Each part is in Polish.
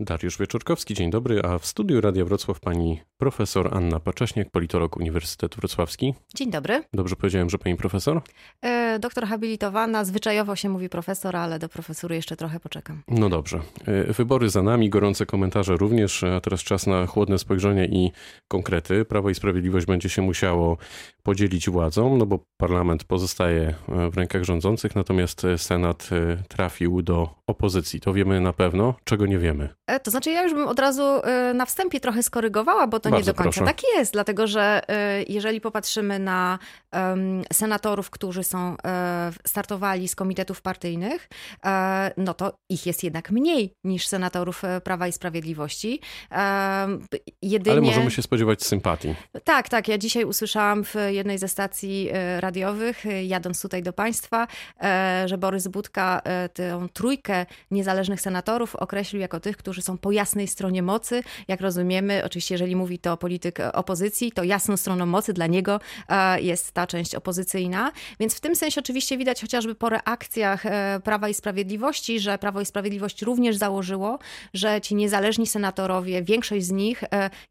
Dariusz Wieczorkowski, dzień dobry, a w studiu Radia Wrocław pani profesor Anna Pacześniak, politolog Uniwersytetu Wrocławski. Dzień dobry. Dobrze powiedziałem, że pani profesor? E, doktor habilitowana, zwyczajowo się mówi profesor, ale do profesury jeszcze trochę poczekam. No dobrze. E, wybory za nami, gorące komentarze również, a teraz czas na chłodne spojrzenie i konkrety. Prawo i Sprawiedliwość będzie się musiało podzielić władzą, no bo parlament pozostaje e, w rękach rządzących, natomiast Senat e, trafił do opozycji. To wiemy na pewno, czego nie wiemy. E, to znaczy, ja już bym od razu na wstępie trochę skorygowała, bo to Bardzo nie do końca proszę. tak jest, dlatego że jeżeli popatrzymy na senatorów, którzy są startowali z komitetów partyjnych, no to ich jest jednak mniej niż senatorów Prawa i Sprawiedliwości. Jedynie... Ale możemy się spodziewać sympatii. Tak, tak. Ja dzisiaj usłyszałam w jednej ze stacji radiowych, jadąc tutaj do Państwa, że Borys Budka tę trójkę niezależnych senatorów określił jako tych, którzy są po jasnej stronie mocy. Jak rozumiemy, oczywiście jeżeli mówi to polityk opozycji, to jasną stroną mocy dla niego jest ta część opozycyjna. Więc w tym sensie oczywiście widać chociażby po reakcjach Prawa i Sprawiedliwości, że Prawo i Sprawiedliwość również założyło, że ci niezależni senatorowie, większość z nich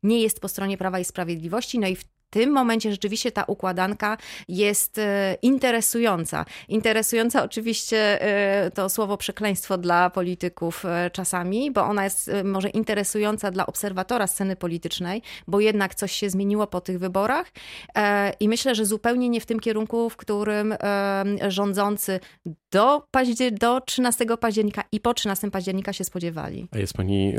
nie jest po stronie Prawa i Sprawiedliwości, no i w tym momencie rzeczywiście ta układanka jest e, interesująca. Interesująca oczywiście e, to słowo przekleństwo dla polityków e, czasami, bo ona jest może interesująca dla obserwatora sceny politycznej, bo jednak coś się zmieniło po tych wyborach i myślę, że zupełnie nie w tym kierunku, w którym rządzący do, do 13 października i po 13 października się spodziewali. A jest pani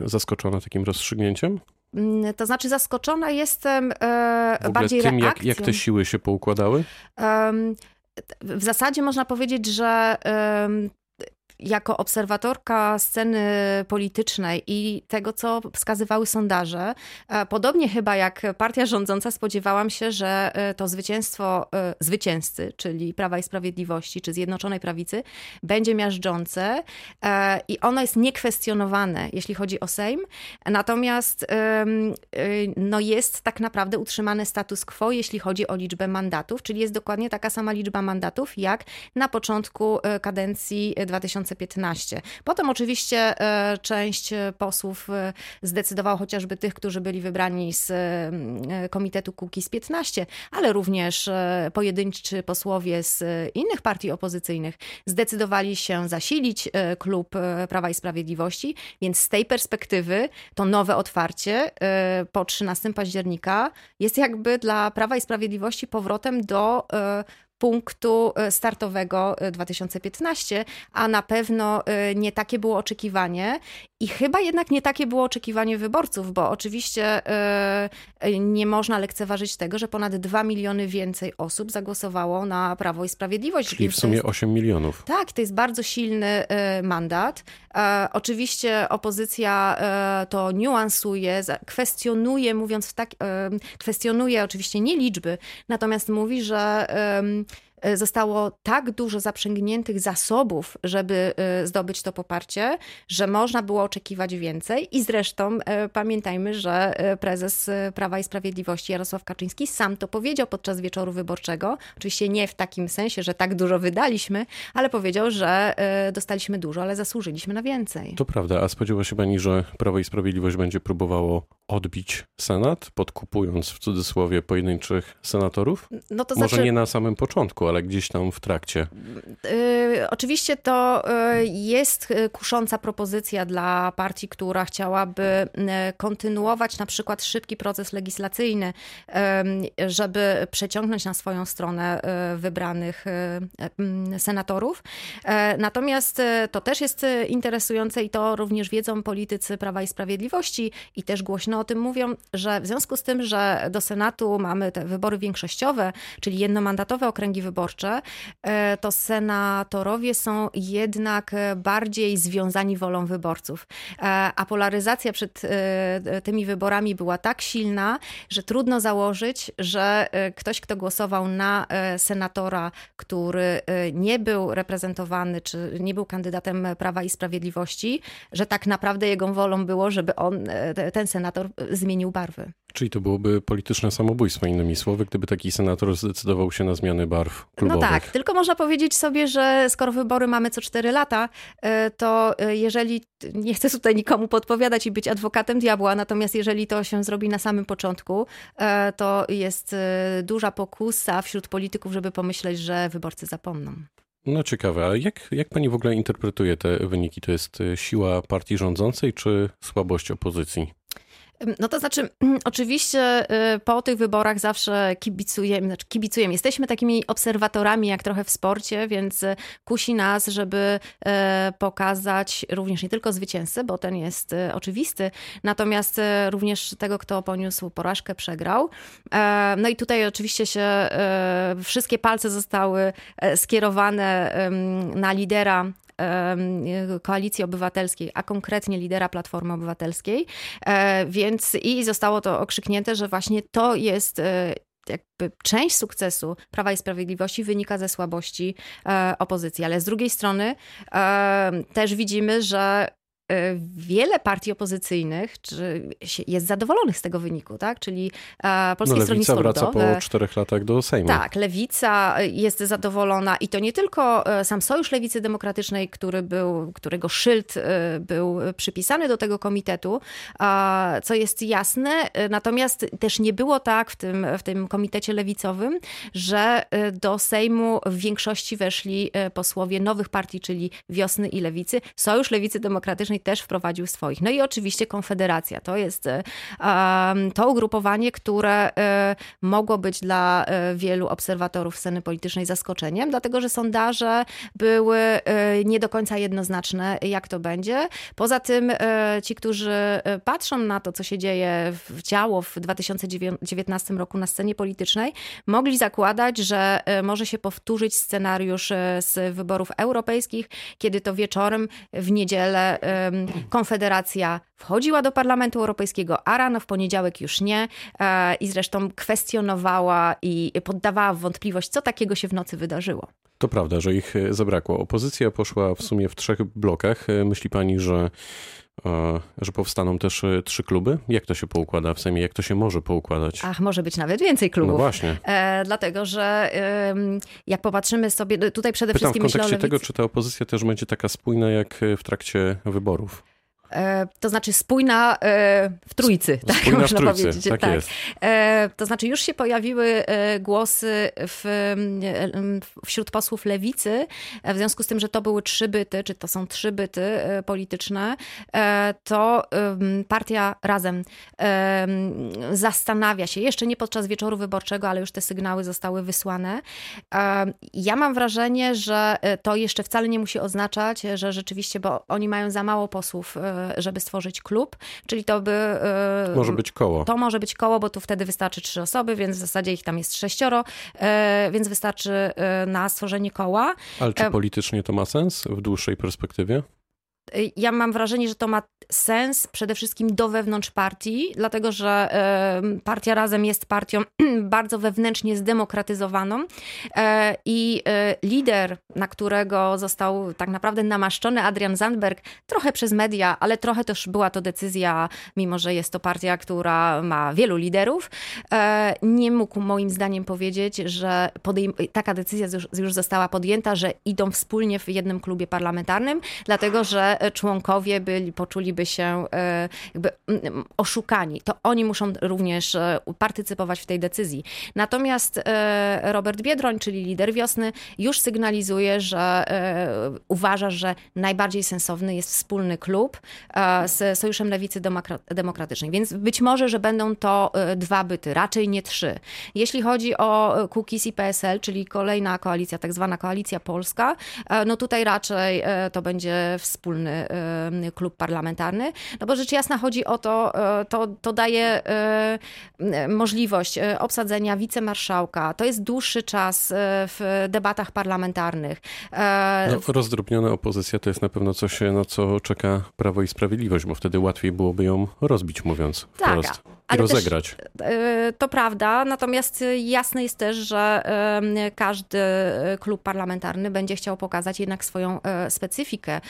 zaskoczona takim rozstrzygnięciem? Mm, to znaczy, zaskoczona jestem e, bardziej tym, reakcją. Jak, jak te siły się poukładały? Um, w zasadzie można powiedzieć, że jako obserwatorka sceny politycznej i tego, co wskazywały sondaże, e, podobnie chyba jak partia rządząca, spodziewałam się, że e, to zwycięstwo e, zwycięzcy, czyli Prawa i Sprawiedliwości, czy Zjednoczonej Prawicy, będzie miażdżące i ono jest niekwestionowane, jeśli chodzi o Sejm. Natomiast no jest tak naprawdę utrzymany status quo, jeśli chodzi o liczbę mandatów, czyli jest dokładnie taka sama liczba mandatów, jak na początku kadencji 2000 2015. Potem oczywiście e, część posłów e, zdecydowała, chociażby tych, którzy byli wybrani z e, Komitetu Kukiz 15, ale również pojedynczy posłowie z innych partii opozycyjnych zdecydowali się zasilić klub Prawa i Sprawiedliwości, więc z tej perspektywy to nowe otwarcie po 13 października jest jakby dla Prawa i Sprawiedliwości powrotem do punktu e, startowego 2015, e, a na pewno e, nie takie było oczekiwanie i chyba jednak nie takie było oczekiwanie wyborców, bo oczywiście nie można lekceważyć tego, że ponad 2 miliony więcej osób zagłosowało na Prawo i Sprawiedliwość. Czyli w sumie jest, 8 milionów. Tak, to jest bardzo silny mandat. Oczywiście opozycja to niuansuje, kwestionuje, mówiąc w tak, kwestionuje oczywiście nie liczby, natomiast mówi, że zostało tak dużo zaprzęgniętych zasobów, żeby e, zdobyć to poparcie, że można było oczekiwać więcej. I zresztą e, pamiętajmy, że prezes Prawa i Sprawiedliwości Jarosław Kaczyński sam to powiedział podczas wieczoru wyborczego. Oczywiście nie w takim sensie, że tak dużo wydaliśmy, ale powiedział, że dostaliśmy dużo, ale zasłużyliśmy na więcej. To prawda. A spodziewa się pani, że Prawo i Sprawiedliwość będzie próbowało odbić Senat, podkupując w cudzysłowie pojedynczych senatorów? No to Może znaczy... nie na samym początku, ale gdzieś tam w trakcie. Yy, oczywiście to yy, jest kusząca propozycja dla partii, która chciałaby yy, kontynuować na przykład szybki proces legislacyjny, yy, żeby przeciągnąć na swoją stronę wybranych senatorów. Natomiast to też jest interesujące i to również wiedzą politycy Prawa i Sprawiedliwości i też głośno o tym mówią, że w związku z tym, że do Senatu mamy te wybory większościowe, czyli jednomandatowe okręgi wyborcze, e, to senatorowie są jednak bardziej związani wolą wyborców. E, a polaryzacja przed e, tymi wyborami była tak silna, że trudno założyć, że ktoś, kto głosował na senatora, który nie był reprezentowany, czy nie był kandydatem Prawa i Sprawiedliwości, że tak naprawdę jego wolą było, żeby on, ten senator senator zmienił barwy. Czyli to byłoby polityczne samobójstwo, innymi słowy, gdyby taki senator zdecydował się na zmiany barw klubowych. No tak, tylko można powiedzieć sobie, że skoro wybory mamy co 4 lata, to jeżeli, nie chcę tutaj nikomu podpowiadać i być adwokatem diabła, natomiast jeżeli to się zrobi na samym początku, to jest duża pokusa wśród polityków, żeby pomyśleć, że wyborcy zapomną. No ciekawe, a jak, jak pani w ogóle interpretuje te wyniki? To jest e, siła partii rządzącej czy słabość opozycji? No to znaczy, oczywiście y, po tych wyborach zawsze kibicujemy, znaczy kibicujemy. Jesteśmy takimi obserwatorami, jak trochę w sporcie, więc y, kusi nas, żeby y, pokazać również nie tylko zwycięzcę, bo ten jest oczywisty, natomiast również tego, kto poniósł porażkę, przegrał. E, no i tutaj oczywiście się wszystkie palce zostały e, skierowane na lidera Koalicji Obywatelskiej, a konkretnie lidera Platformy Obywatelskiej. E, więc i zostało to okrzyknięte, że właśnie to jest e, jakby część sukcesu Prawa i Sprawiedliwości wynika ze słabości e, opozycji. Ale z drugiej strony też widzimy, że wiele partii opozycyjnych czy jest zadowolonych z tego wyniku, tak? Czyli e, Polskie no, Stronnictwo wraca Ludowe. po czterech latach do Sejmu. Tak, Lewica jest zadowolona i to nie tylko e, sam Sojusz Lewicy Demokratycznej, który był, którego szyld e, był przypisany do tego komitetu, co jest jasne, natomiast też nie było tak w tym, w tym komitecie lewicowym, że do Sejmu w większości weszli posłowie nowych partii, czyli Wiosny i Lewicy. Sojusz Lewicy Demokratycznej też wprowadził swoich. No i oczywiście Konfederacja. To jest e, to ugrupowanie, które e, mogło być dla e, wielu obserwatorów sceny politycznej zaskoczeniem, dlatego że sondaże były nie do końca jednoznaczne, jak to będzie. Poza tym ci, którzy patrzą na to, co się dzieje w ciało w 2019 roku na scenie politycznej, mogli zakładać, że może się powtórzyć scenariusz z wyborów europejskich, kiedy to wieczorem w niedzielę Konfederacja wchodziła do Parlamentu Europejskiego, a rano w poniedziałek już nie e, i zresztą kwestionowała i poddawała w wątpliwość, co takiego się w nocy wydarzyło. To prawda, że ich e, zabrakło. Opozycja poszła w sumie w trzech blokach. E, myśli pani, że że powstaną też trzy kluby? Jak to się poukłada w Sejmie? Jak to się może poukładać? Ach, może być nawet więcej klubów. No właśnie. E, dlatego, że e, jak popatrzymy sobie, tutaj przede Pytam wszystkim w kontekście tego, czy ta opozycja też będzie taka spójna jak w trakcie wyborów. E, to znaczy spójna e, w trójcy, tak spójna można trójcy, powiedzieć. Tak, tak. Jest. E, to znaczy już się pojawiły głosy w, wśród posłów lewicy, w związku z tym, że to były trzy byty, czy to są trzy byty polityczne, to partia Razem zastanawia się, jeszcze nie podczas wieczoru wyborczego, ale już te sygnały zostały wysłane. Ja mam wrażenie, że to jeszcze wcale nie musi oznaczać, że rzeczywiście, bo oni mają za mało posłów żeby stworzyć klub, czyli to by... E, może być koło. To może być koło, bo tu wtedy wystarczy trzy osoby, więc w zasadzie ich tam jest sześcioro, e, więc wystarczy e, na stworzenie koła. Ale czy politycznie to ma sens w dłuższej perspektywie? Ja mam wrażenie, że to ma sens przede wszystkim do wewnątrz partii, dlatego że partia razem jest partią bardzo wewnętrznie zdemokratyzowaną e, i e, lider, na którego został tak naprawdę namaszczony Adrian Zandberg, trochę przez media, ale trochę też była to decyzja, mimo że jest to partia, która ma wielu liderów, e, nie mógł moim zdaniem powiedzieć, że taka decyzja już, już została podjęta, że idą wspólnie w jednym klubie parlamentarnym, dlatego że członkowie byli, poczuliby się e, jakby oszukani. To oni muszą również e, partycypować w tej decyzji. Natomiast e, Robert Biedroń, czyli lider wiosny, już sygnalizuje, że uważa, że najbardziej sensowny jest wspólny klub z Sojuszem Lewicy Demokratycznej. Więc być może, że będą to dwa byty, raczej nie trzy. Jeśli chodzi o Kukiz i PSL, czyli kolejna koalicja, tak zwana koalicja polska, no tutaj raczej to będzie wspólny Y, klub parlamentarny. No bo rzecz jasna chodzi o to, y, to, to daje y, możliwość obsadzenia wicemarszałka. To jest dłuższy czas w debatach parlamentarnych. No, rozdrobniona opozycja to jest na pewno coś, na co czeka Prawo i Sprawiedliwość, bo wtedy łatwiej byłoby ją rozbić, mówiąc tak, wprost. I rozegrać. Też, to prawda, natomiast jasne jest też, że każdy klub parlamentarny będzie chciał pokazać jednak swoją specyfikę.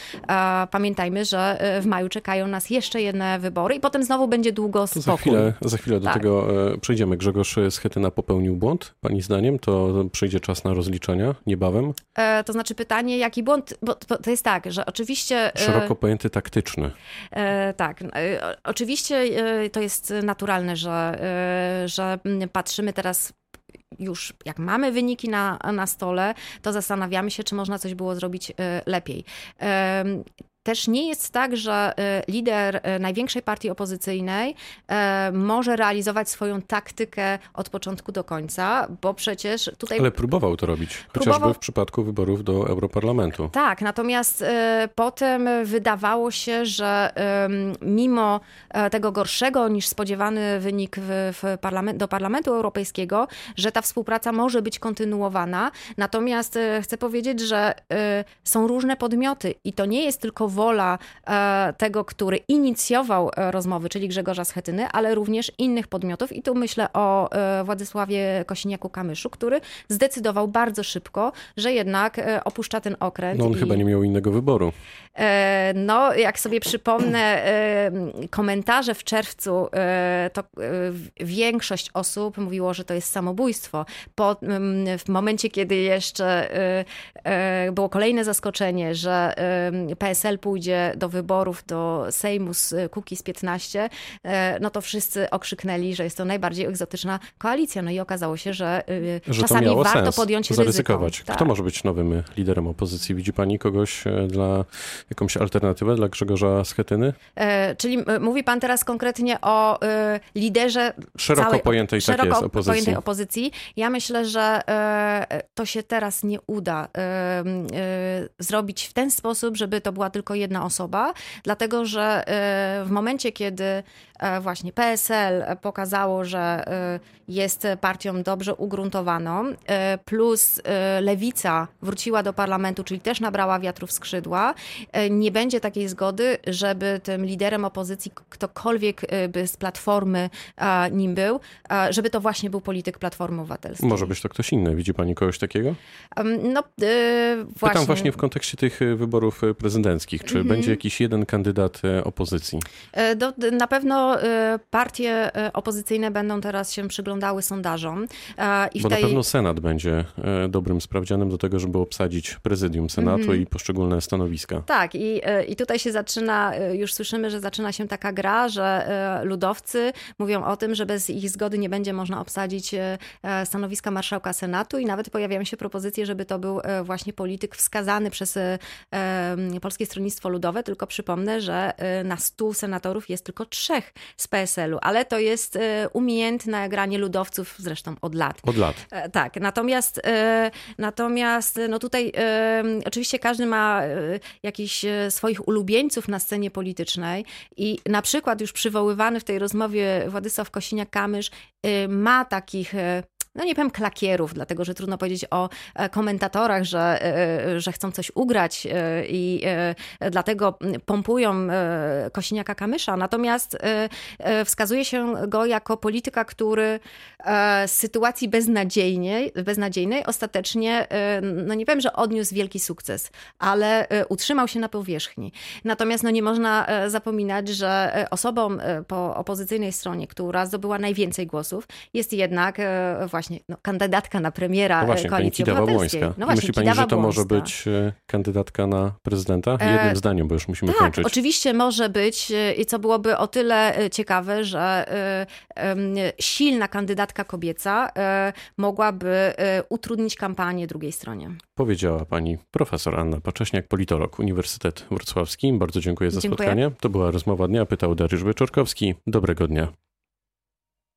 Pamiętajmy, że w maju czekają nas jeszcze jedne wybory i potem znowu będzie długo spokój. Za chwilę, za chwilę do tak. tego przejdziemy. Grzegorz Schetyna popełnił błąd, pani zdaniem? To przyjdzie czas na rozliczenia niebawem? To znaczy pytanie, jaki błąd? Bo to jest tak, że oczywiście... Szeroko pojęty taktyczny. Tak, oczywiście to jest naturalne, że, że patrzymy teraz już jak mamy wyniki na, na stole, to zastanawiamy się, czy można coś było zrobić lepiej. Też nie jest tak, że y, lider y, największej partii opozycyjnej y, może realizować swoją taktykę od początku do końca, bo przecież tutaj. Ale próbował to robić, chociażby próbował... w przypadku wyborów do Europarlamentu. Tak, natomiast potem wydawało się, że mimo tego gorszego niż spodziewany wynik w, w parlament, do Parlamentu Europejskiego, że ta współpraca może być kontynuowana. Natomiast chcę powiedzieć, że są różne podmioty i to nie jest tylko wola e, tego, który inicjował e, rozmowy, czyli Grzegorza Schetyny, ale również innych podmiotów. I tu myślę o e, Władysławie Kosiniaku-Kamyszu, który zdecydował bardzo szybko, że jednak opuszcza ten okręt. No on i... chyba nie miał innego wyboru. No, jak sobie przypomnę komentarze w czerwcu, to większość osób mówiło, że to jest samobójstwo. Po, w momencie, kiedy jeszcze było kolejne zaskoczenie, że PSL pójdzie do wyborów do Sejmu z Kukiz 15, e, no to wszyscy okrzyknęli, że jest to najbardziej egzotyczna koalicja. No i okazało się, że, e, że czasami warto sens, podjąć zaryzykować. ryzyko. Kto tak. może być nowym liderem opozycji? Widzi pani kogoś e, dla jakąś alternatywę dla Grzegorza Schetyny? czyli mówi pan teraz konkretnie o liderze szeroko całej, pojętej, tak szeroko jest, opozycji. pojętej opozycji. Ja myślę, że to się teraz nie uda zrobić w ten sposób, żeby to była tylko jedna osoba, dlatego że e, w momencie, kiedy właśnie PSL pokazało, że e, jest partią dobrze ugruntowaną, plus lewica wróciła do parlamentu, czyli też nabrała wiatru w skrzydła, nie będzie takiej zgody, żeby tym liderem opozycji ktokolwiek by z Platformy nim był, żeby to właśnie był polityk Platformy Obywatelskiej. Może być to ktoś inny. Widzi pani kogoś takiego? No, właśnie. Pytam właśnie w kontekście tych wyborów prezydenckich. Czy mhm. będzie jakiś jeden kandydat e, opozycji? E, do, na pewno e, partie opozycyjne będą teraz się przyglądały sondażom. I Bo tej... na pewno Senat będzie dobrym sprawdzianem do tego, żeby obsadzić prezydium Senatu mhm. i poszczególne stanowiska. Tak, i, i tutaj się zaczyna, już słyszymy, że zaczyna się taka gra, że ludowcy mówią o tym, że bez ich zgody nie będzie można obsadzić stanowiska marszałka Senatu i nawet pojawiają się propozycje, żeby to był właśnie polityk wskazany przez Polskie Stronnictwo Ludowe, tylko przypomnę, że y, na stu senatorów jest tylko trzech z PSL-u, ale to jest y, umiejętne granie ludowców zresztą od lat. Od lat. E, tak, natomiast, y, natomiast no tutaj oczywiście każdy ma jakichś swoich ulubieńców na scenie politycznej i na przykład już przywoływany w tej rozmowie Władysław Kosiniak-Kamysz ma takich no nie powiem klakierów, dlatego że trudno powiedzieć o e, komentatorach, że, e, e, że chcą coś ugrać i dlatego pompują Kosiniaka Kamysza. Natomiast wskazuje się go jako polityka, który z sytuacji beznadziejnej, beznadziejnej ostatecznie, no nie powiem, że odniósł wielki sukces, ale utrzymał się na powierzchni. Natomiast no nie można zapominać, że osobą po opozycyjnej stronie, która zdobyła najwięcej głosów, jest jednak właśnie właśnie no, kandydatka na premiera no właśnie, Koalicji pani Obywatelskiej. No właśnie, Myśli pani, że to może być e, kandydatka na prezydenta? E, Jednym e... zdaniem, bo już musimy tak, kończyć. oczywiście może być e, i co byłoby o tyle ciekawe, że silna kandydatka kobieca mogłaby utrudnić kampanię drugiej stronie. Powiedziała pani profesor Anna Pacześniak, politolog, Uniwersytet Wrocławski. Bardzo dziękuję za dziękuję. spotkanie. To była rozmowa dnia. Pytał Dariusz Wyczorkowski. Dobrego dnia.